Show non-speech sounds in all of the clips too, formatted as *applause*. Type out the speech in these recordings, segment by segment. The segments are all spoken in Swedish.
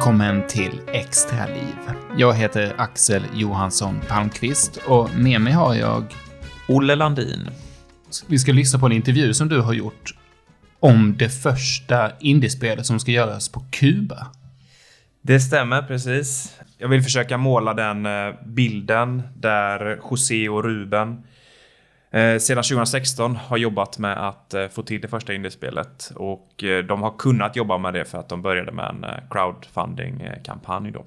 välkommen till Extra liv. Jag heter Axel Johansson Palmqvist och med mig har jag... Olle Landin. Vi ska lyssna på en intervju som du har gjort om det första indiespelet som ska göras på Kuba. Det stämmer precis. Jag vill försöka måla den eh, bilden där José och Ruben eh, sedan 2016 har jobbat med att eh, få till det första indiespelet och de har kunnat jobba med det för att de började med en crowdfunding-kampanj då.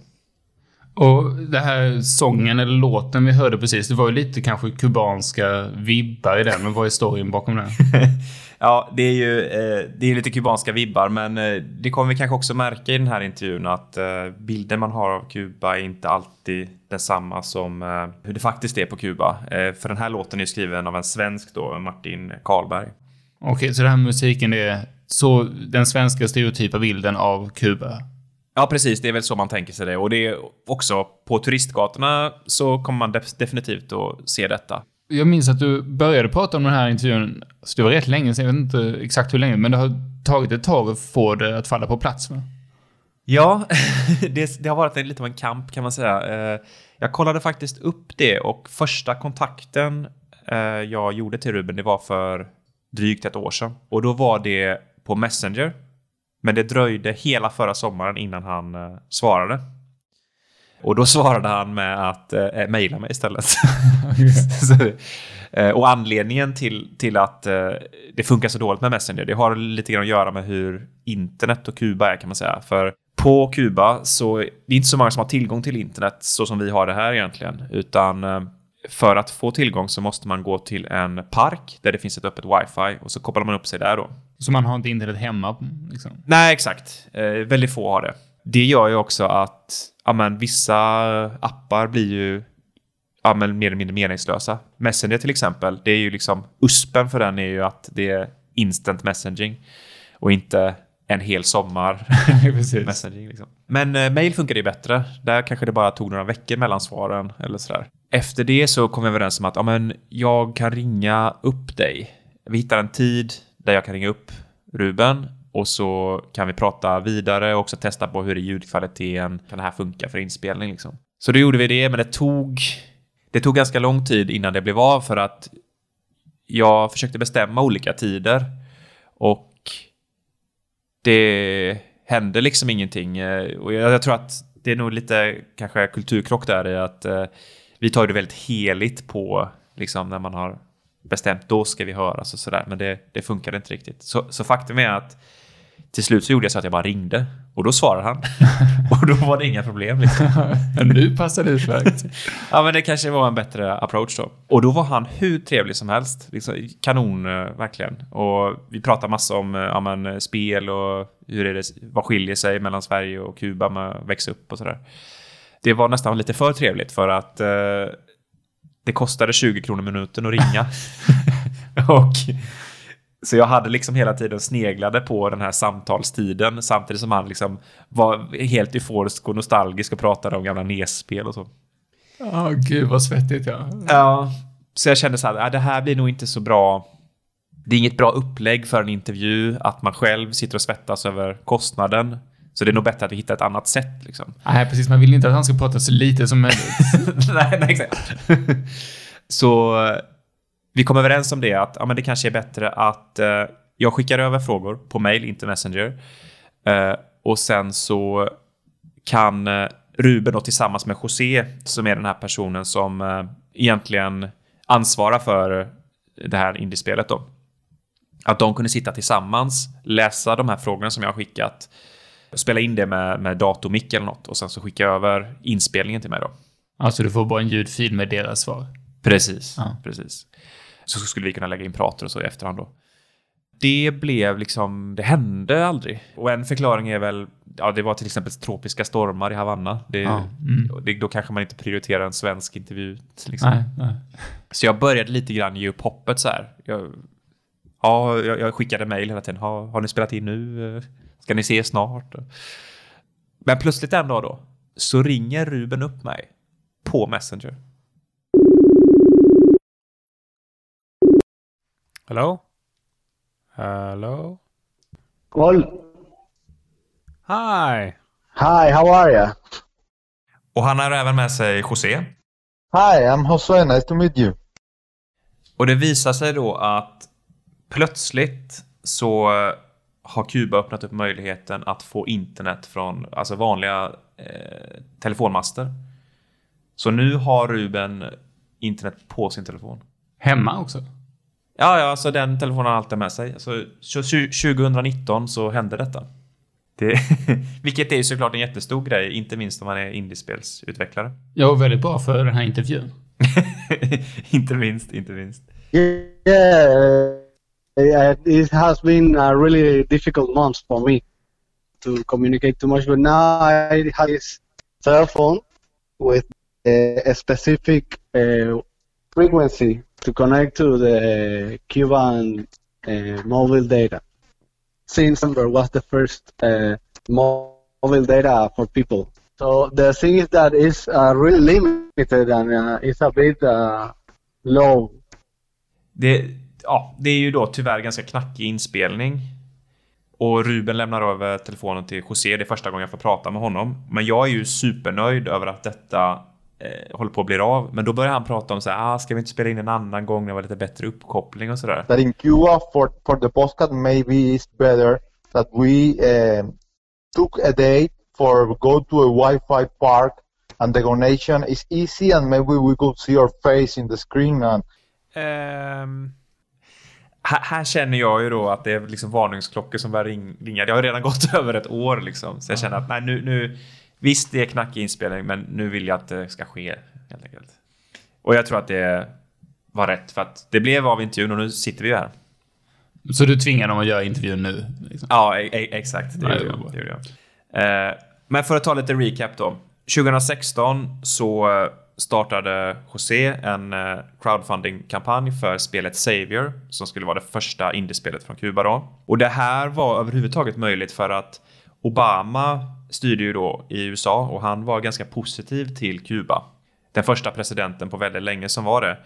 Och det här sången eller låten vi hörde precis, det var ju lite kanske kubanska vibbar i den, men vad är storyn bakom den? *laughs* Ja, det är ju eh, det är lite kubanska vibbar, men eh, det kommer vi kanske också märka i den här intervjun att eh, bilden man har av Kuba är inte alltid densamma som hur det faktiskt är på Kuba. För den här låten är skriven av en svensk då, Martin Karlberg. Okej, så den här musiken är så den svenska stereotypa bilden av Kuba? Ja, precis. Det är väl så man tänker sig det. Och det är också på turistgatorna så kommer man definitivt att se detta jag minns att du började prata om den här intervjun, så det var rätt länge sedan, jag vet inte exakt hur länge, men det har tagit ett tag att få det att falla på plats va? Ja, *laughs* det, det, har varit lite av en kamp kan man säga. Eh, jag kollade faktiskt upp det och första kontakten eh, jag gjorde till Ruben, det var för drygt ett år sedan. Och då var det på Messenger. Men det dröjde hela förra sommaren innan han eh, svarade. Och då svarade han med att eh, eh mejla mig istället. *laughs* så, eh, och anledningen till, till att eh, det funkar så dåligt med Messenger, det har lite grann att göra med hur internet och Kuba är kan man säga. För på Kuba så det är inte så många som har tillgång till internet så som vi har det här egentligen, utan eh, för att få tillgång så måste man gå till en park där det finns ett öppet wifi och så kopplar man upp sig där då. Så man har inte internet hemma? Liksom. Nej, exakt. Eh, väldigt få har det. Det gör ju också att ja, men, vissa appar blir ju ja, men, mer eller mindre meningslösa. Messenger till exempel, det är ju liksom USPen för den är ju att det är instant messaging och inte en hel sommar *laughs* *laughs* messaging. Liksom. Men eh, mail funkar ju bättre. Där kanske det bara tog några veckor mellan svaren eller sådär. Efter det så kom vi överens om att ja, men, jag kan ringa upp dig. Vi hittar en tid där jag kan ringa upp Ruben och så kan vi prata vidare och också testa på hur är ljudkvaliteten, kan det här funka för inspelning liksom. Så då gjorde vi det, men det tog, det tog ganska lång tid innan det blev av för att jag försökte bestämma olika tider och det hände liksom ingenting. Eh, och jag, jag tror att det är nog lite kanske kulturkrock där i att eh, vi tar det väldigt heligt på liksom när man har bestämt då ska vi höras och sådär. Men det, det funkade inte riktigt. Så, så faktum är att till slut så gjorde jag så att jag bara ringde och då svarade han. *laughs* och då var det inga problem. Liksom. nu passar det utmärkt. *laughs* ja, men det kanske var en bättre approach då. Och då var han hur trevlig som helst. Liksom, kanon, eh, verkligen. Och vi pratade massa om eh, ja, men, spel och hur är det, vad skiljer sig mellan Sverige och Kuba med att växa upp och sådär. Det var nästan lite för trevligt för att eh, det kostade 20 kronor minuten att ringa. *laughs* och så jag hade liksom hela tiden sneglade på den här samtalstiden samtidigt som han liksom var helt euforisk och nostalgisk och pratade om gamla NES-spel och så. Ja, oh, gud vad svettigt ja. Ja, så jag kände så här, det här blir nog inte så bra. Det är inget bra upplägg för en intervju att man själv sitter och svettas över kostnaden. Så det är nog bättre att vi hittar ett annat sätt liksom. Nej, precis. Man vill inte att han ska prata så lite som möjligt. *laughs* nej, nej, exakt. så vi kom överens om det att ja, men det kanske är bättre att eh, jag skickar över frågor på mail, inte Messenger. Eh, och sen så kan eh, Ruben då tillsammans med José, som är den här personen som eh, egentligen ansvarar för det här indiespelet då. Att de kunde sitta tillsammans, läsa de här frågorna som jag har skickat, spela in det med, med datormick eller något och sen så skicka över inspelningen till mig då. Alltså du får bara en ljudfil med deras svar? Precis, ja. precis så skulle vi kunna lägga in prater och så i efterhand då. Det blev liksom, det hände aldrig. Och en förklaring är väl, ja det var till exempel tropiska stormar i Havanna. Det, ja, mm. det, då kanske man inte prioriterar en svensk intervju. Liksom. Nej, nej. Så jag började lite grann ge upp hoppet så här. Jag, ja, jag, jag skickade mejl hela tiden. Ha, har ni spelat in nu? Ska ni ses snart? Men plötsligt en dag då, så ringer Ruben upp mig på Messenger. Hello? Hello? Call. Hi. Hi, how are you? Och han har även med sig José. Hi, I'm Jose. Nice to meet you. Och det visar sig då att plötsligt så har Kuba öppnat upp möjligheten att få internet från alltså vanliga eh, telefonmaster. Så nu har Ruben internet på sin telefon. Hemma också? Ja, ja, alltså den telefonen har alltid med sig. Alltså, 2019 så hände detta. Det, *laughs* vilket är ju såklart en jättestor grej, inte minst om man är indiespelsutvecklare. Ja, väldigt bra för den här intervjun. *laughs* inte minst, inte minst. Yeah, it has been a really difficult month for me to communicate too much, but now I have this cell phone with a, a specific uh, frequency to connect to the Cuban uh, mobile data. Since number was the first uh, mobile data for people. So the thing is that it's uh, really limited and uh, it's a bit uh, low. Det, ja, det är ju då tyvärr ganska knackig inspelning. Och Ruben lämnar över telefonen till José. Det är första gången jag får prata med honom. Men jag är ju supernöjd över att detta eh, håller på att bli av. Men då börjar han prata om så här, ah, ska vi inte spela in en annan gång när det var lite bättre uppkoppling och sådär. That in Cuba for, for the podcast maybe it's better that we um, took a day for go to a Wi-Fi park and the connection is easy and maybe we could see your face in the screen and Um, här, här, känner jag ju då att det är liksom varningsklockor som börjar ring, ringa. Det har redan gått *laughs* över ett år liksom. Så jag känner att nej, nu, nu, visst det är knackig inspelning, men nu vill jag att det ska ske helt enkelt. Och jag tror att det var rätt för att det blev av intervjun och nu sitter vi ju här. Så du tvingar dem att göra intervjun nu? Liksom. Ja, e e exakt. Det gjorde jag. Det gjorde jag. Eh, men för att ta lite recap då. 2016 så startade José en eh, crowdfunding-kampanj för spelet Savior som skulle vara det första indiespelet från Kuba då. Och det här var överhuvudtaget möjligt för att Obama styrde ju då i USA och han var ganska positiv till Kuba. Den första presidenten på väldigt länge som var det.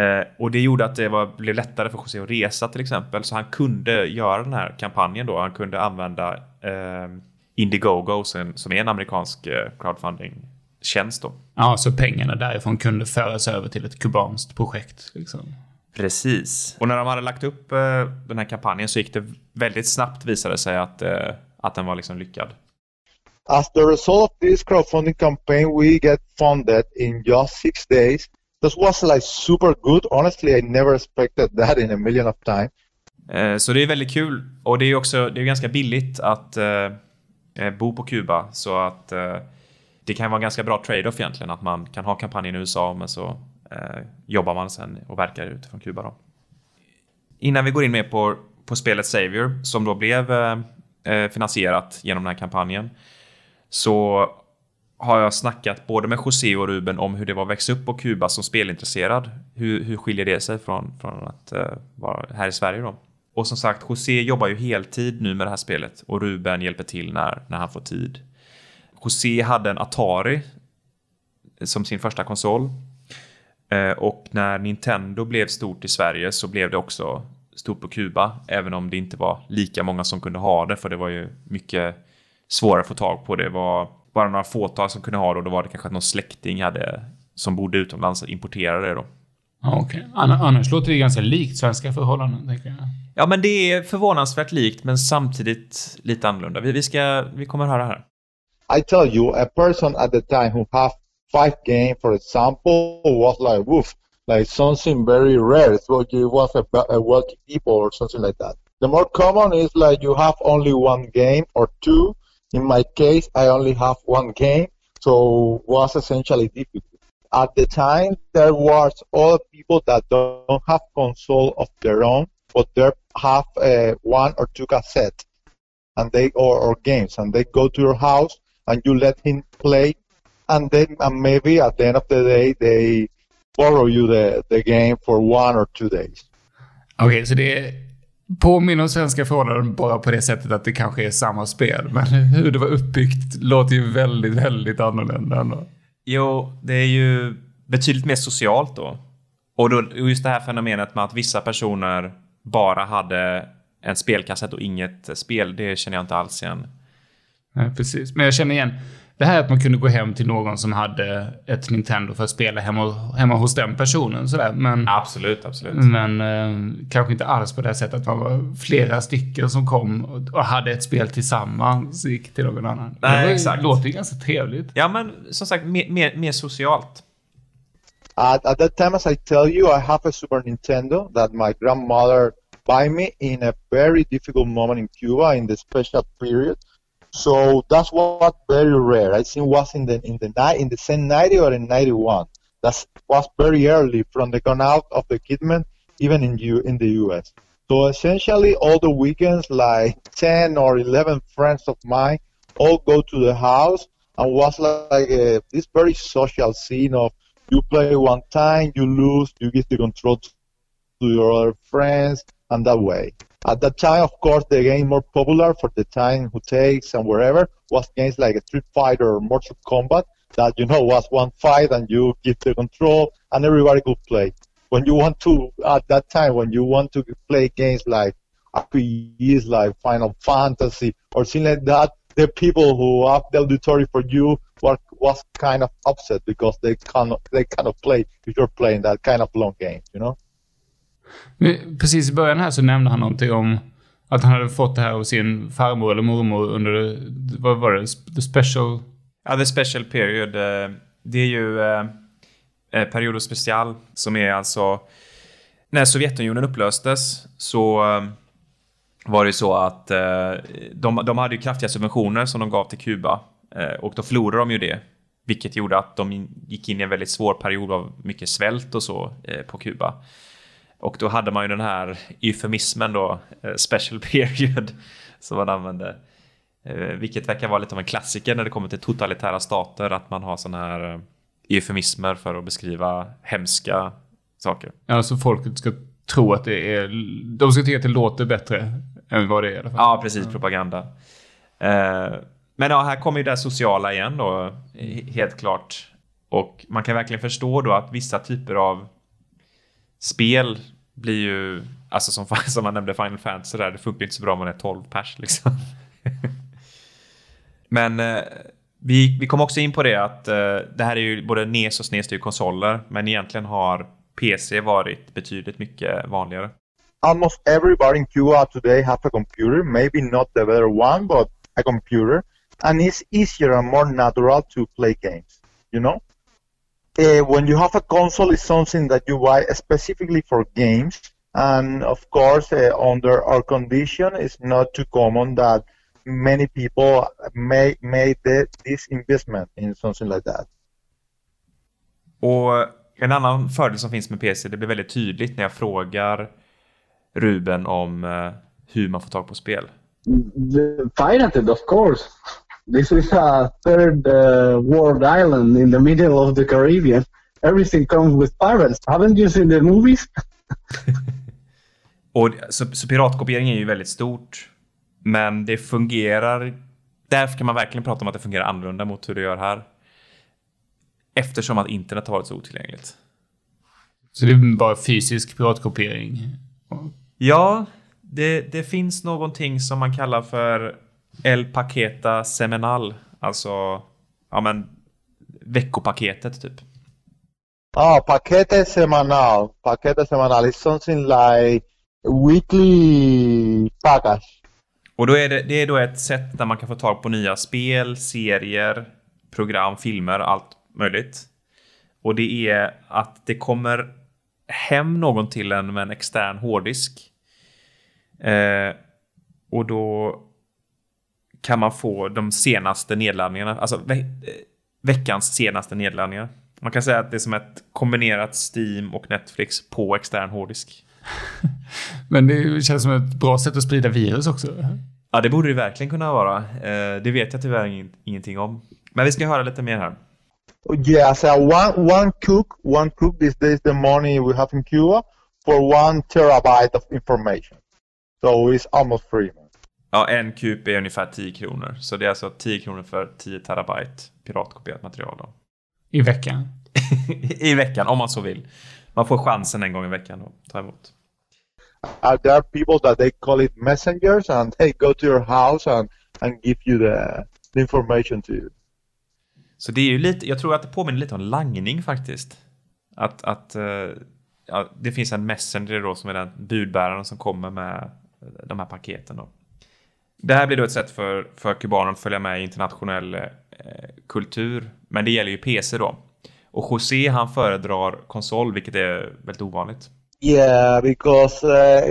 Eh, och det gjorde att det var, blev lättare för José att resa till exempel, så han kunde göra den här kampanjen då. Han kunde använda eh, Indiegogo som, som är en amerikansk eh, crowdfunding tjänst då. Ja, så pengarna därifrån kunde föras över till ett kubanskt projekt. Liksom. Precis. Och när de hade lagt upp eh, den här kampanjen så gick det väldigt snabbt visade sig att, eh, att den var liksom lyckad. As the result of this crowdfunding campaign, we get funded in just six days. This was like super good. Honestly, I never expected that in a million of time. Eh, så det är väldigt kul. Och det är också det är ganska billigt att eh, eh bo på Kuba. Så att eh, det kan vara en ganska bra trade-off egentligen. Att man kan ha kampanjen i USA men så eh, jobbar man sen och verkar utifrån Kuba. Då. Innan vi går in mer på, på spelet Savior som då blev eh, finansierat genom den här kampanjen så har jag snackat både med José och Ruben om hur det var att växa upp på Kuba som spelintresserad. Hur, hur skiljer det sig från, från att uh, vara här i Sverige då? Och som sagt, José jobbar ju heltid nu med det här spelet och Ruben hjälper till när, när han får tid. José hade en Atari som sin första konsol. Uh, och när Nintendo blev stort i Sverige så blev det också stort på Kuba, även om det inte var lika många som kunde ha det, för det var ju mycket svårare att få tag på. Det var bara några fåtal som kunde ha det och då var det kanske att någon släkting hade, som bodde utomlands importerade det då. Ja, Okej. Okay. Annars låter det ganska likt svenska förhållanden, tänker jag. Ja, men det är förvånansvärt likt, men samtidigt lite annorlunda. Vi, vi, ska, vi kommer höra här. I tell you, a person at the time who have five game, for example, was like, woof, like something very rare. So it was a, a wealthy people or something like that. The more common is like you have only one game or two, In my case, I only have one game, so was essentially difficult. At the time, there was other people that don't have console of their own, but they have uh, one or two cassettes, and they or, or games, and they go to your house and you let him play, and then and maybe at the end of the day they borrow you the, the game for one or two days. Okay, so det påminner om svenska förhållanden bara på det sättet att det kanske är samma spel. Men hur det var uppbyggt låter ju väldigt, väldigt annorlunda ändå. Jo, det är ju betydligt mer socialt då. Och då, just det här fenomenet med att vissa personer bara hade en spelkassett och inget spel, det känner jag inte alls igen. Nej, precis. Men jag känner igen det här att man kunde gå hem till någon som hade ett Nintendo för att spela hemma, hemma hos den personen. Sådär. Men, Absolut, absolut. men eh, kanske inte alls på det sättet att man var flera stycken som kom och, och hade ett spel tillsammans och gick till någon annan. Nej, det var- exakt. låter ju ganska trevligt. Ja, men som sagt, mer, mer, mer socialt. At, at that time, as I tell you, I have a Super Nintendo that my grandmother buy me in a very difficult moment in Cuba in the special period. So that's what very rare. I think was in the in the night in the same ninety or in ninety one. That was very early from the gone out of the Kidman, even in U in the U.S. So essentially, all the weekends, like ten or eleven friends of mine, all go to the house and was like a, this very social scene of you play one time, you lose, you give the control to your other friends, and that way. At that time, of course, the game more popular for the time who takes and wherever was games like Street Fighter or Mortal Kombat that you know was one fight and you give the control and everybody could play. When you want to at that time when you want to play games like RPGs like Final Fantasy or something like that, the people who have the auditory for you were was kind of upset because they cannot they cannot play if you're playing that kind of long game, you know. Precis i början här så nämnde han någonting om att han hade fått det här av sin farmor eller mormor under, vad var det, the special... Ja, The Special Period. Eh, det är ju eh, eh Periodo Special som är alltså... När Sovjetunionen upplöstes så eh, var det ju så att eh, de, de hade ju kraftiga subventioner som de gav till Kuba. Eh, och då förlorade de ju det. Vilket gjorde att de gick in i en väldigt svår period av mycket svält och så eh, på Kuba. Och då hade man ju den här eufemismen då, eh, special *laughs* period, som man använde. Eh, vilket verkar vara lite av en klassiker när det kommer till totalitära stater, att man har sådana här eh, eufemismer för att beskriva hemska saker. Alltså folket ska tro att det är... De ska tycka att det låter bättre än vad det är i alla fall. Ja, precis, propaganda. Men ja, här kommer ju det sociala igen då, helt klart. Och man kan verkligen förstå då att vissa typer av spel blir ju, alltså som, *laughs* som man nämnde Final Fantasy där, det funkar ju inte så bra om man är 12 pers liksom. *laughs* men eh, vi, vi kom också in på det att eh, det här är ju både NES och SNES, det är ju konsoler, men egentligen har PC varit betydligt mycket vanligare. almost everybody in Cuba today have a computer, maybe not the better one, but a computer, and it's easier and more natural to play games. You know, uh, when you have a console, it's something that you buy specifically for games, and of course, uh, under our condition, it's not too common that many people may made the, this investment in something like that. Och en annan fördel som finns med PC, det blir väldigt tydligt när jag frågar Ruben om eh, hur man får tag på spel. The pirated, of course. This is a third uh, world island in the middle of the Caribbean. Everything comes with pirates. Haven't you seen the movies? *laughs* Och så, så piratkopiering är ju väldigt stort, men det fungerar. Därför kan man verkligen prata om att det fungerar annorlunda mot hur det gör här. Eftersom att internet har varit så otillgängligt. Så det är bara fysisk piratkopiering. Ja, det, det finns någonting som man kallar för El Paqueta Seminal. Alltså, ja men, veckopaketet typ. Oh, paquete semanal. Paquete semanal is something like weekly package. Och då är det, det är då ett sätt där man kan få tag på nya spel, serier, program, filmer, allt möjligt. Och det är att det kommer hem någon till en med en extern hårddisk. Eh, och då kan man få de senaste nedladdningarna, alltså ve eh, veckans senaste nedladdningar. Man kan säga att det är som ett kombinerat Steam och Netflix på extern hårddisk. *laughs* Men det känns som ett bra sätt att sprida virus också. Ja, det borde det verkligen kunna vara. Eh, det vet jag tyvärr ing- ingenting om. Men vi ska höra lite mer här. Yeah, so one one cook, one cook these days the money we have in Cuba for one terabyte of information. So it's almost free. Ja, en kup är ungefär 10 kronor. Så det är alltså 10 kronor för 10 terabyte piratkopierat material då. I veckan. *laughs* I veckan, om man så vill. Man får chansen en gång i veckan att ta emot. Uh, there are people that they call it messengers, and they go to your house and and give you the the information to you. Så det är ju lite, jag tror att det påminner lite om langning faktiskt. Att, att eh, ja, det finns en messenger då som är den budbäraren som kommer med de här paketen då. Det här blir då ett sätt för, för kubaner att följa med i internationell eh, kultur. Men det gäller ju PC då. Och José han föredrar konsol, vilket är väldigt ovanligt. Yeah, because uh,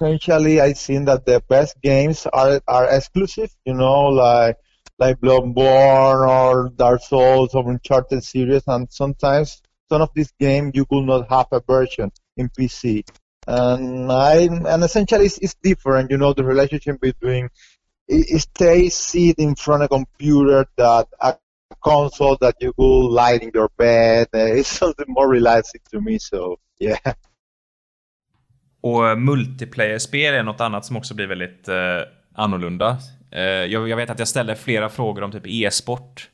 essentially I think that the best games are are exclusive. You know, like like Bloodborne or Dark Souls or Uncharted series, and sometimes some of this game you could not have a version in PC. And I and essentially it's, it's different. You know, the relationship between it, it stays sit in front of a computer that a console that you go light in your bed. Uh, it's *laughs* something more relaxing to me. So yeah. Och eh, multiplayer-spel är något annat som också blir väldigt eh, annorlunda. Eh, jag, jag, vet att jag ställde flera frågor om typ e-sport.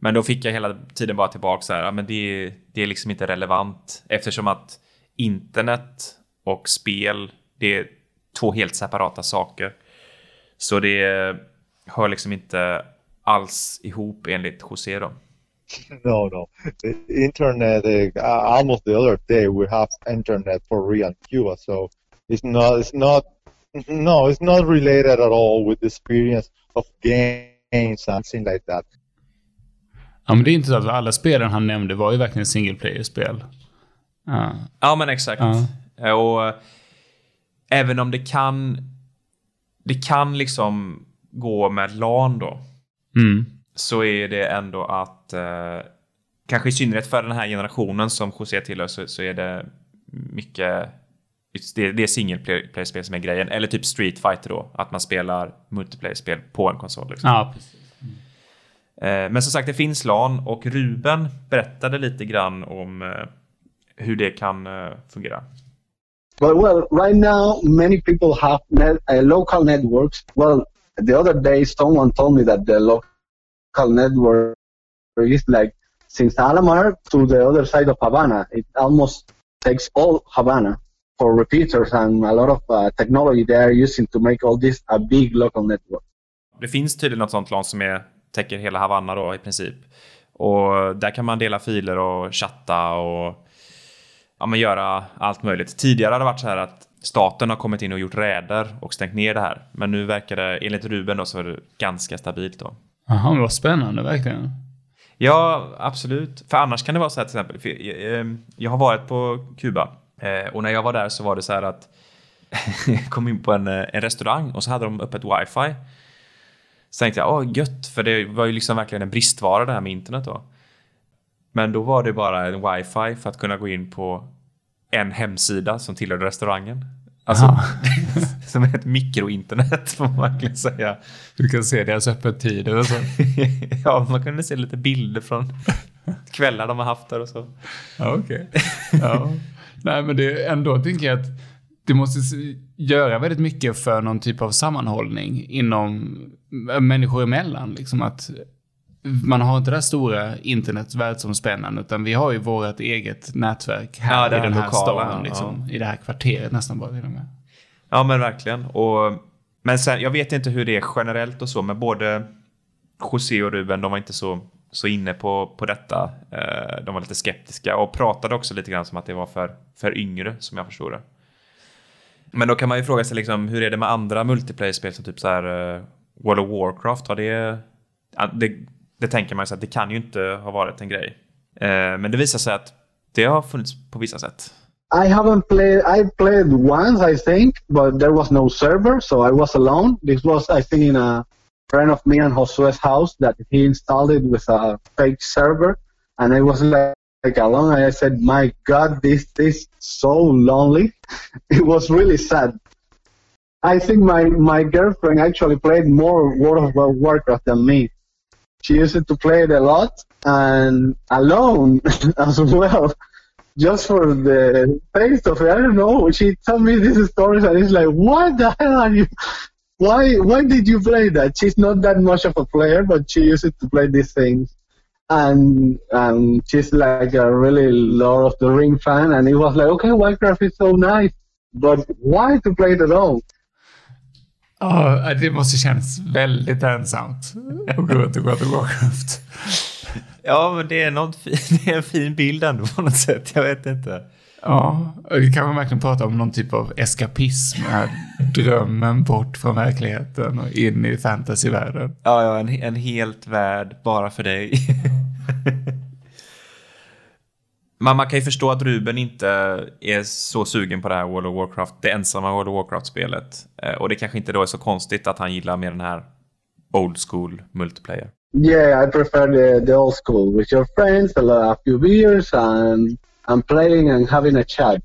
Men då fick jag hela tiden bara tillbaka så här, ja, men det, det är liksom inte relevant eftersom att internet och spel, det är två helt separata saker. Så det hör liksom inte alls ihop enligt José då. *laughs* No, no. The internet, uh, almost the other day we have internet for real in Cuba, so it's not, it's not, no, it's not related at all with the experience of games, something like that. Ja, men det är inte så att alla spelen han nämnde var ju verkligen single player-spel. Ja. ja, men exakt. Ja. Och äh, även om det kan, det kan liksom gå med LAN då. Mm så är det ändå att, eh, kanske i synnerhet för den här generationen som José tillhör, så, så är det mycket det, det är single som är grejen. Eller typ Street Fighter då, att man spelar multiplayer-spel på en konsol. Liksom. Ja, precis. Mm. Men som sagt, det finns LAN och Ruben berättade lite grann om eh, hur det kan eh, fungera. But well, right now many people have net, uh, local networks. Well, the other day someone told me that the local network is like since Alamar to the other side of Havana. It almost takes all Havana for repeaters and a lot of uh, technology they are using to make all this a big local network. Det finns tydligen något sånt LAN som är, täcker hela Havanna då i princip. Och där kan man dela filer och chatta och ja, men göra allt möjligt. Tidigare har det varit så här att staten har kommit in och gjort räder och stängt ner det här. Men nu verkar det, enligt Ruben då, så är det ganska stabilt då. Jaha, men vad spännande verkligen. Ja, absolut. För annars kan det vara så här till exempel. Jag, ehm, jag, har varit på Kuba eh, och när jag var där så var det så här att jag *laughs* kom in på en, eh, en restaurang och så hade de öppet wifi. Så tänkte jag, åh gött, för det var ju liksom verkligen en bristvara det här med internet då. Men då var det bara en wifi för att kunna gå in på en hemsida som tillhörde restaurangen. Alltså, *laughs* som ett mikrointernet får man verkligen säga. Du kan se deras öppettider och så. *laughs* ja, man kunde se lite bilder från kvällar de har haft där och så. Ja, okej. Okay. Ja. Nej, men det är ändå tänker jag att det måste göra väldigt mycket för någon typ av sammanhållning inom människor emellan. Liksom att man har inte det här stora internet världsomspännande utan vi har ju vårt eget nätverk här ja, i den här lokala, stan. Liksom, ja. I det här kvarteret nästan bara. Med. Ja men verkligen. Och, men sen, jag vet inte hur det är generellt och så, men både José och Ruben, de var inte så, så inne på, på detta. Eh, de var lite skeptiska och pratade också lite grann som att det var för, för yngre, som jag förstod det. Men då kan man ju fråga sig liksom, hur är det med andra multiplayer-spel som typ så här uh, World of Warcraft? Har det, det det tänker man sig att det kan ju inte ha varit en grej. Eh, men det visar sig att det har funnits på vissa sätt. I haven't played. I played once, I think, but there was no server, so I was alone. This was, I think, in a friend of me and Josue's house that he installed it with a fake server, and I was like, like alone. And I said, "My God, this is so lonely." *laughs* it was really sad. I think my my girlfriend actually played more World of Warcraft than me. She used to play it a lot and alone *laughs* as well, just for the taste of it. I don't know. She told me these stories and it's like, what the hell are you? *laughs* Why why did you play that? She's not that much of a player, but she used to play these things. And um, she's like a really Lord of the Ring fan, and it was like, okay, Minecraft is so nice, but why to play it alone? Ja, det måste kännas väldigt ensamt att gå runt och gå till Warcraft. Ja, men det är, något *laughs* det är en fin bild ändå på något sätt. Jag vet inte. Ja, vi kan verkligen prata om någon typ av eskapism. Här drömmen bort från verkligheten och in i fantasyvärlden. Ja, ja en, en helt värld bara för dig. *laughs* Men man kan ju förstå att Ruben inte är så sugen på det här World of Warcraft, det ensamma World of Warcraft-spelet. Eh, Och det kanske inte då är så konstigt att han gillar mer den här old school multiplayer. Yeah, I prefer the, the old school with your friends, a, few beers, and and playing and having a chat.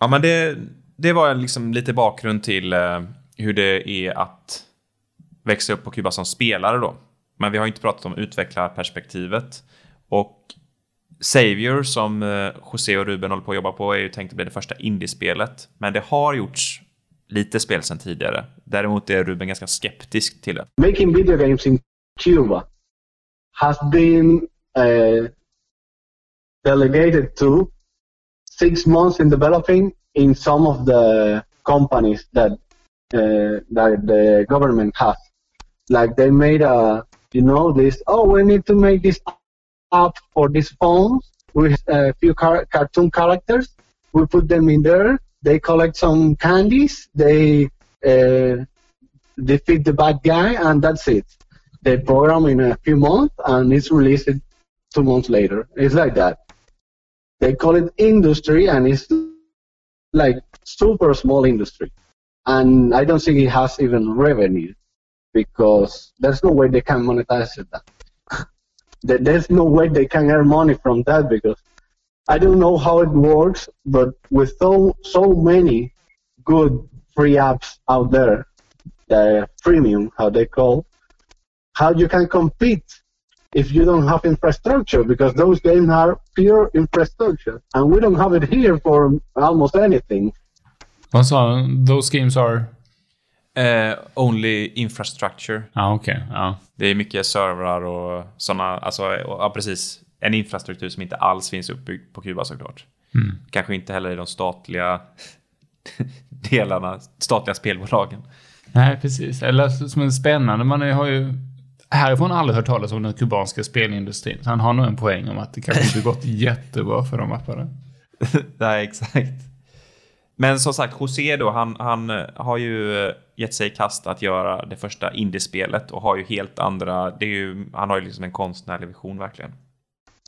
Ja, men det, det var liksom lite bakgrund till eh, hur det är att växa upp på Kuba som spelare då. Men vi har inte pratat om utvecklarperspektivet. Och Savior som eh, José och Ruben håller på att jobba på är ju tänkt att bli det första indiespelet. Men det har gjorts lite spel sedan tidigare. Däremot är Ruben ganska skeptisk till det. Making video games in Cuba has been uh, delegated to six months in developing in some of the companies that uh, that the government has. Like they made a, you know, this. Oh, we need to make this app for these phones with a few car- cartoon characters. We put them in there. They collect some candies. They uh, defeat the bad guy, and that's it. They program in a few months, and it's released two months later. It's like that. They call it industry, and it's like super small industry. And I don't think it has even revenue because there's no way they can monetize it. That. There- there's no way they can earn money from that because I don't know how it works, but with so so many good free apps out there, the premium, how they call, how you can compete if you don't have infrastructure because those games are pure infrastructure and we don't have it here for almost anything. Sa? Those games are... Eh, only infrastructure. Ja, okej. Ja. Det är mycket servrar och sådana, alltså, ja precis. En infrastruktur som inte alls finns uppbyggd på Kuba såklart. Kanske inte heller i de statliga *laughs* delarna, statliga spelbolagen. Nej, precis. Eller som är spännande, man har ju härifrån aldrig hört talas om den kubanska spelindustrin. Så han har nog en poäng om att det kanske inte gått *laughs* jättebra för de apparna. *laughs* Nej, exakt. Men som sagt, José då, han, han eh, har ju eh, gett sig i kast att göra det första indiespelet och har ju helt andra, det är ju, han har ju liksom en konstnärlig vision verkligen.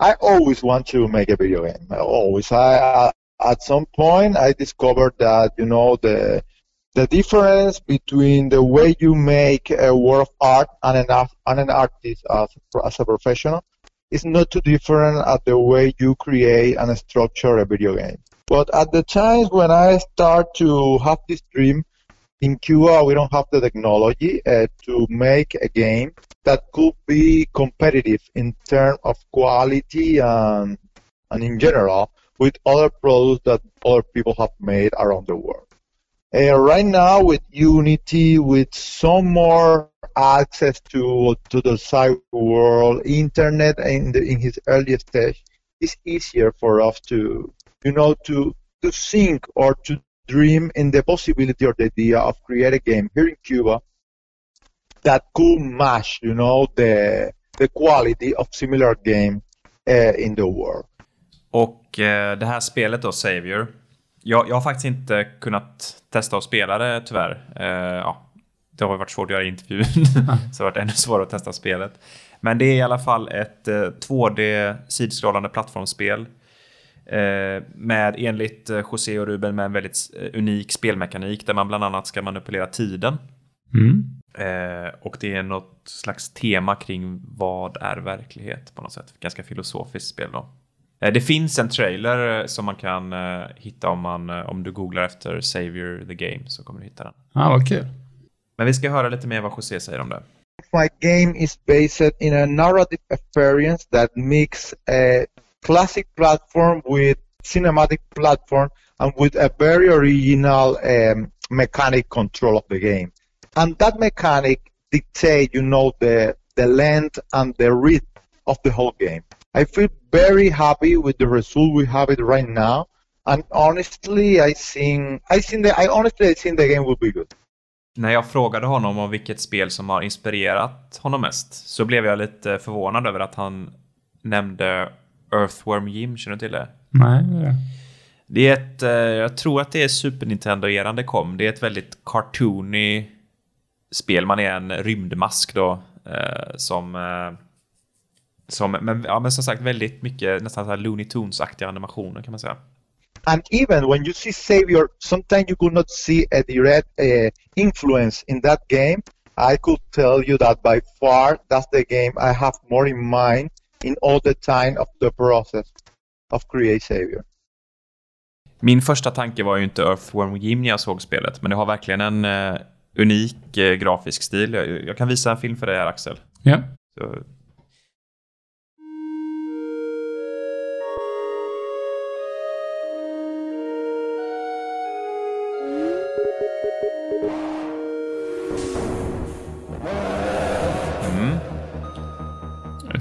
I always want to make a video game. Always. I, I at some point I discovered that you know the the difference between the way you make a work of art and an and an artist as as a professional is not too different at the way you create and structure a video game. But at the times when I start to have this dream, in Cuba we don't have the technology uh, to make a game that could be competitive in terms of quality and, and in general with other products that other people have made around the world. Uh, right now with Unity, with some more access to to the cyber world, internet in the, in his early stage, it's easier for us to you know to to think or to dream in the possibility or the idea of create a game here in Cuba that could match, you know, the the quality of similar game uh, in the world. Och eh, det här spelet då, Savior. Jag, jag har faktiskt inte kunnat testa att spela det tyvärr. Eh, ja, det har varit svårt att göra intervjun, *laughs* så det har varit ännu svårare att testa spelet. Men det är i alla fall ett eh, 2D sidskrollande plattformsspel. Eh, med enligt eh, José och Ruben med en väldigt eh, unik spelmekanik där man bland annat ska manipulera tiden. Mm. Eh, och det är något slags tema kring vad är verklighet på något sätt. Ganska filosofiskt spel då. Eh, det finns en trailer eh, som man kan eh, hitta om, man, eh, om du googlar efter Savior the Game så kommer du hitta den. Ja, vad kul. Men vi ska höra lite mer vad José säger om det. My game is based in a narrative experience that mix a classic platform with cinematic platform and with a very original um, mechanic control of the game. And that mechanic dictate, you know, the the length and the width of the whole game. I feel very happy with the result we have it right now. And honestly, I think I think that I honestly I think the game will be good. När jag frågade honom om vilket spel som har inspirerat honom mest så blev jag lite förvånad över att han nämnde Earthworm Jim. Känner du till det? Nej, det är det. Det är ett, eh, jag tror att det är Super Nintendo-eran det kom. Det är ett väldigt cartoony spel. Man är en rymdmask då. Eh, som, eh, som, men, ja, men som sagt väldigt mycket nästan så här Looney Tunes-aktiga animationer kan man säga. And even when you see Savior, sometimes you could not see a direct uh, influence in that game. I could tell you that by far that's the game I have more in mind in all the time of the process of create Savior. Min första tanke var ju inte Earthworm Jim när jag såg spelet, men det har verkligen en eh, unik eh, grafisk stil. Jag, jag kan visa en film för dig här, Axel. Ja. Så,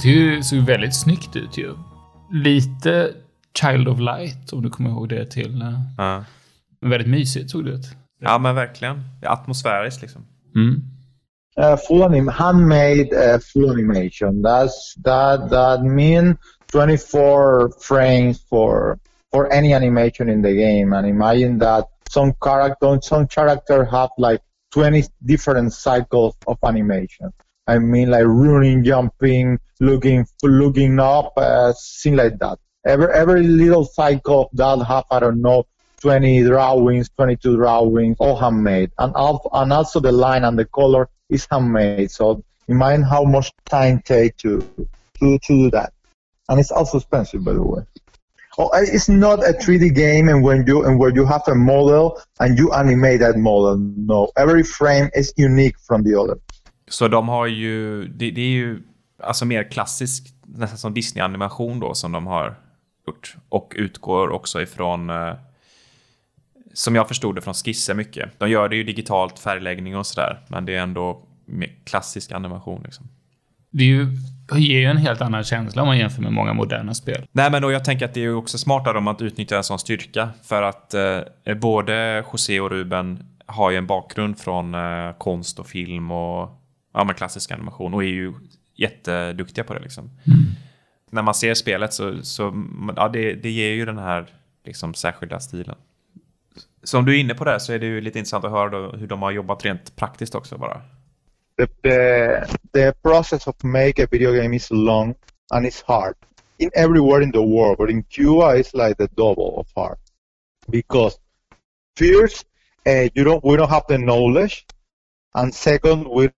Tycker det såg väldigt snyggt ut ju. Lite Child of Light, om du kommer ihåg det till. eh, ja. Väldigt mysigt såg det ut. ja, men verkligen. Det är atmosfäriskt liksom. Mm. Uh, full anim- handmade uh, full animation. That's that that mean 24 frames for for any animation in the game. And imagine that some character some character have like 20 different cycles of animation. I mean like running, jumping, looking, looking up, uh, thing like that. Every every little cycle of that have I don't know 20 drawings, 22 drawings, all handmade, and al- and also the line and the color is handmade. So imagine how much time take to to to do that, and it's also expensive, by the way. Oh, it's not a 3D game, and when you and where you have a model and you animate that model. No, every frame is unique from the other. Så de har ju, det, det är ju alltså mer klassisk, nästan som Disney-animation då som de har gjort. Och utgår också ifrån, eh, som jag förstod det, från skisser mycket. De gör det ju digitalt, färgläggning och sådär, men det är ändå mer klassisk animation liksom. Det är ju, ger ju en helt annan känsla om man jämför med många moderna spel. Nej, men då jag tänker att det är ju också smart av dem att utnyttja en sån styrka. För att eh, både José och Ruben har ju en bakgrund från eh, konst och film och ja, men klassisk animation och är ju jätteduktiga på det liksom. När man ser spelet så, så ja, det, det ger ju den här liksom, särskilda stilen. Så om du är inne på det så är det ju lite intressant att höra då hur de har jobbat rent praktiskt också bara. The, the the process of make a video game is long and it's hard in everywhere in the world, but in Cuba it's like the double of hard because first uh, you don't we don't have the knowledge, and second we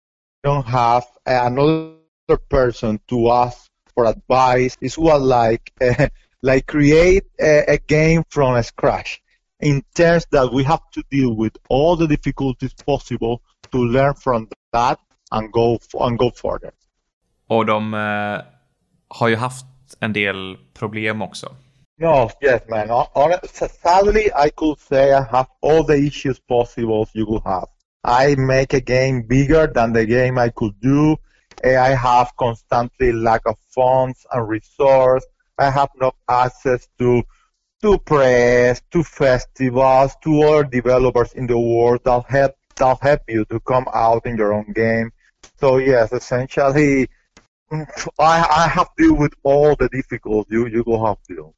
don't have another person to ask for advice. It's what like uh, *laughs* like create a, a game from scratch in terms that we have to deal with all the difficulties possible to learn from that and go and go further. Och de eh, har ju haft en del problem också. No, yes, man. Hon- hon- Sadly, I could say I have all the issues possible you could have. I make a game bigger than the game I could do. I have constantly lack of funds and resource. I have no access to to press, to festivals, to other developers in the world that help that help you to come out in your own game. So yes, essentially, I I have to deal with all the difficulties you you will have to.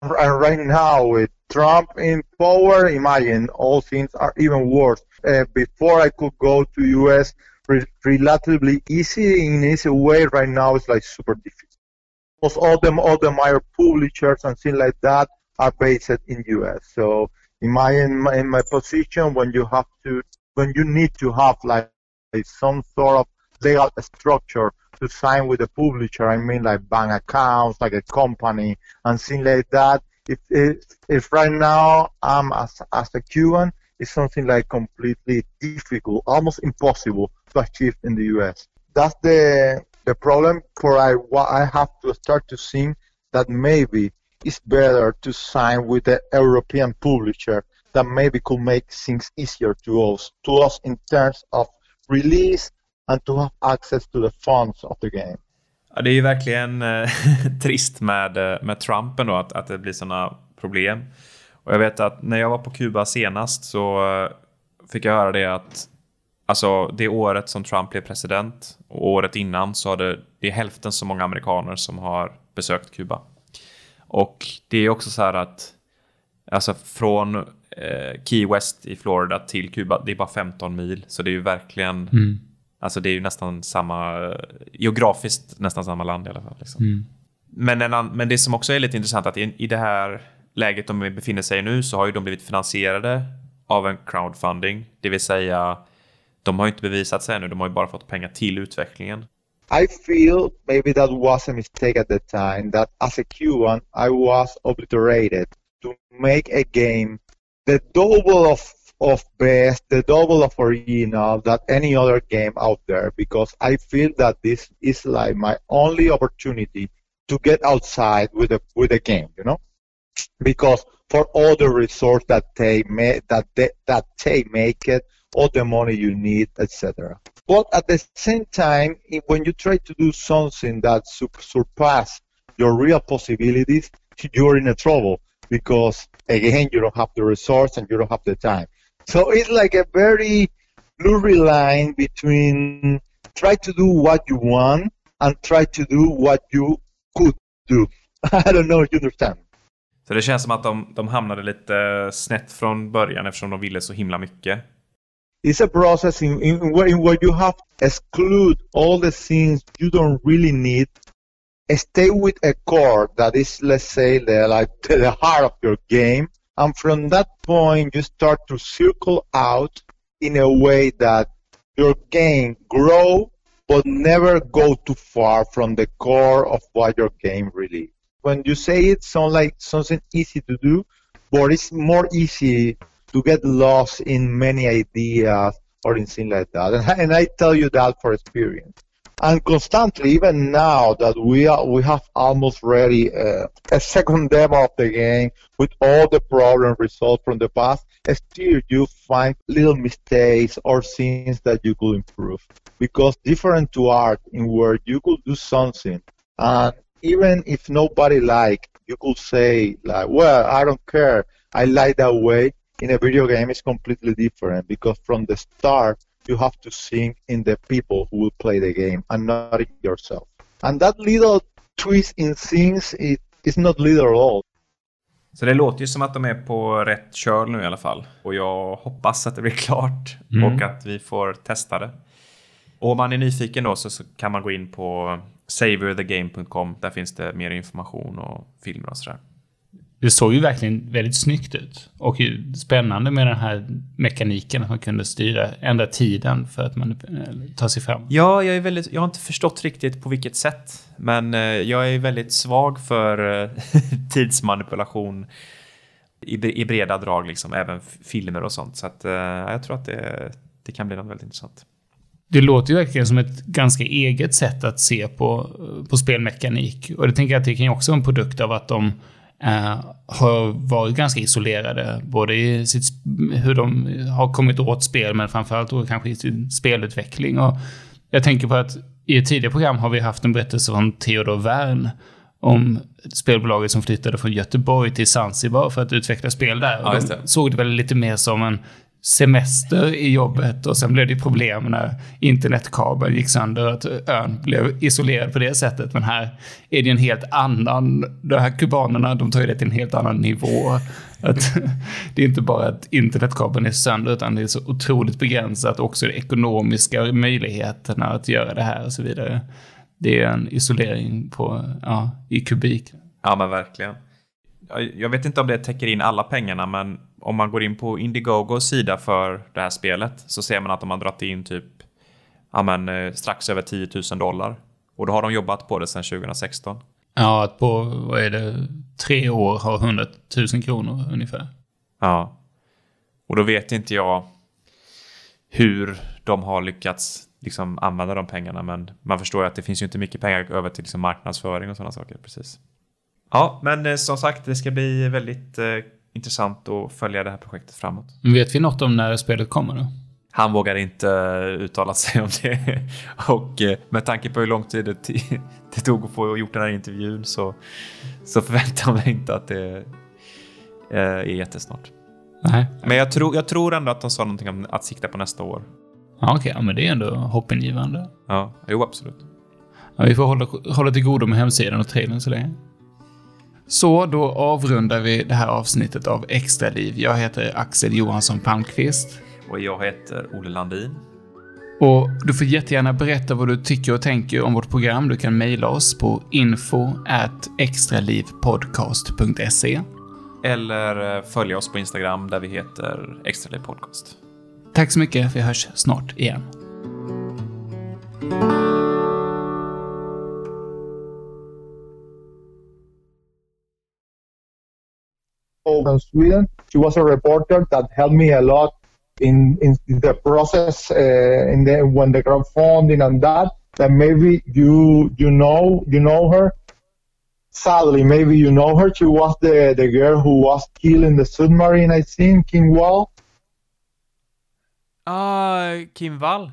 And right now, with Trump in power, imagine all things are even worse. Uh, before I could go to US re- relatively easy in easy way. Right now, it's like super difficult. Most all them all the major publishers and things like that are based in US. So imagine my, in my position when you have to when you need to have like, like some sort of legal structure to sign with a publisher. I mean, like bank accounts, like a company, and things like that. If if, if right now I'm as as a Cuban, it's something like completely difficult, almost impossible to achieve in the U.S. That's the the problem. For I what I have to start to think that maybe it's better to sign with the European publisher that maybe could make things easier to us to us in terms of release and to have access to the funds of the game. Ja, det är ju verkligen eh, *laughs* trist med, eh, med Trump ändå, att, att det blir sådana problem. Och jag vet att när jag var på Kuba senast så eh, fick jag höra det att alltså det året som Trump blev president och året innan så har det, det är hälften så många amerikaner som har besökt Kuba. Och det är också så här att alltså från eh, Key West i Florida till Kuba, det är bara 15 mil. Så det är ju verkligen, Mm. Alltså det är ju nästan samma, geografiskt nästan samma land i alla fall. Liksom. Mm. Men, en, men det som också är lite intressant att i, i det här läget de befinner sig i nu så har ju de blivit finansierade av en crowdfunding. Det vill säga, de har ju inte bevisat sig ännu, de har ju bara fått pengar till utvecklingen. I feel maybe that was a mistake at the time that as a Cuban I was obliterated to make a game the double of of best, the double of original that any other game out there because I feel that this is like my only opportunity to get outside with a with a game, you know? Because for all the resource that they make that they, that they make it, all the money you need, etc. But at the same time, when you try to do something that sur- surpass your real possibilities, you're in a trouble because again you don't have the resource and you don't have the time. So it's like a very blurry line between try to do what you want and try to do what you could do. *laughs* I don't know if you understand. Så det känns som att de, de hamnade lite eh, snett från början eftersom de ville så himla mycket. it's a process in, in, where, in where you have to exclude all the things you don't really need stay with a core that is let's say the like *laughs* the heart of your game and from that point you start to circle out in a way that your game grow but never go too far from the core of what your game really is. when you say it sounds like something easy to do but it's more easy to get lost in many ideas or in things like that. And, and I tell you that for experience. And constantly, even now that we are, we have almost ready uh, a second demo of the game with all the problems resolved from the past, still you find little mistakes or things that you could improve. Because different to art, in where you could do something, and even if nobody like, you could say like, well, I don't care, I like that way in a video game it's completely different because from the start you have to think in the people who will play the game and not yourself. And that little twist in things it is not little at all. Så det låter ju som att de är på rätt köl nu i alla fall. Och jag hoppas att det blir klart Mm. och att vi får testa det. Och om man är nyfiken då så, så kan man gå in på saverthegame.com. Där finns det mer information och filmer och sådär. Det såg ju verkligen väldigt snyggt ut. Och spännande med den här mekaniken att man kunde styra, ändra tiden för att man eh, tar sig fram. Ja, jag, är väldigt, jag har inte förstått riktigt på vilket sätt. Men eh, jag är väldigt svag för eh, *laughs* tidsmanipulation i, i breda drag, liksom, även filmer och sånt. Så att, jag tror att det, det kan bli något väldigt intressant. Det låter ju verkligen som ett ganska eget sätt att se på, på spelmekanik. Och det tänker jag att det kan ju också vara en produkt av att de har varit ganska isolerade. Både i sitt, hur de har kommit åt spel, men framförallt då kanske i sin spelutveckling. Och jag tänker på att i ett tidigare program har vi haft en berättelse från Theodor Wern om spelbolaget som flyttade från Göteborg till Zanzibar för att utveckla spel där. Ja, de såg det väl lite mer som en semester i jobbet och sen blev det problem när internetkabeln gick sönder och att ön blev isolerad på det sättet. Men här är det en helt annan, de här kubanerna, de tar ju det till en helt annan nivå. Att *laughs* det är inte bara att internetkabeln är sönder utan det är så otroligt begränsat också de ekonomiska möjligheterna att göra det här och så vidare. Det är en isolering på, ja, i kubik. Ja, men verkligen. Jag- vet inte om det täcker in alla pengarna, men om man går in på Indiegogos sida för det här spelet så ser man att de har dragit in typ ja, men, eh, strax över 10 000 dollar. Och då har de jobbat på det sedan 2016. Ja, att på, vad är det, tre år har 100 000 kronor ungefär. Ja. Och då vet inte jag hur de har lyckats liksom använda de pengarna, men man förstår ju att det finns ju inte mycket pengar över till liksom marknadsföring och sådana saker. Precis. Ja, men eh, som sagt, det ska bli väldigt eh, intressant att följa det här projektet framåt. Vet vi något om när spelet kommer då? Han vågar inte eh, uttala sig om det. *laughs* Och eh, med tanke på hur lång tid det, *laughs* det tog att få gjort den här intervjun så, så förväntar jag mig inte att det är jättesnart. Nej. Men jag tror, jag tror ändå att de sa någonting om att sikta på nästa år. Ja, Okej, ja, men det är ändå hoppingivande. Ja, jo absolut. Ja, vi får hålla, hålla till godo med hemsidan och trailern så länge. Så då avrundar vi det här avsnittet av Extra Liv. Jag heter Axel Johansson Palmqvist. Och jag heter Olle Landin. Och du får jättegärna berätta vad du tycker och tänker om vårt program. Du kan mejla oss på info extralivpodcast.se. Eller eh, följa oss på Instagram där vi heter Extra Podcast. Tack så mycket, vi hörs snart igen. From Sweden. She was a reporter that helped me a lot in, in the process uh, in the when the crowdfunding and that. That maybe you you know you know her. Sadly, maybe you know her. She was the, the girl who was killed in the submarine. I think in Wall. Ah, Kim Wall.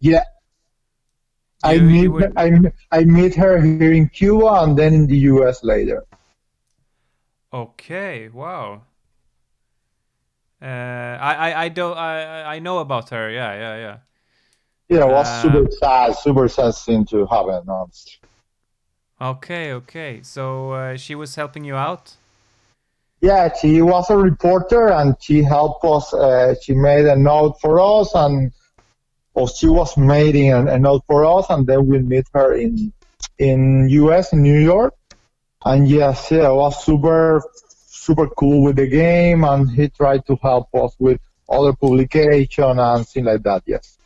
Yeah. I You- meet you were- I, I meet her here in Cuba and then in the U.S. later. Okay, wow. Uh, I, I, I don't, I, I know about her. Yeah, yeah, yeah. Yeah, it was Uh, super sad, super sad thing to have announced. Okay, okay. So uh, she was helping you out. Yeah, she was a reporter and she helped us. Uh, she made a note for us and or she was making a, a note for us and then we meet her in in US in New York. And yes, yeah, was super super cool with the game and he tried to help us with other publication and things like that. Yes.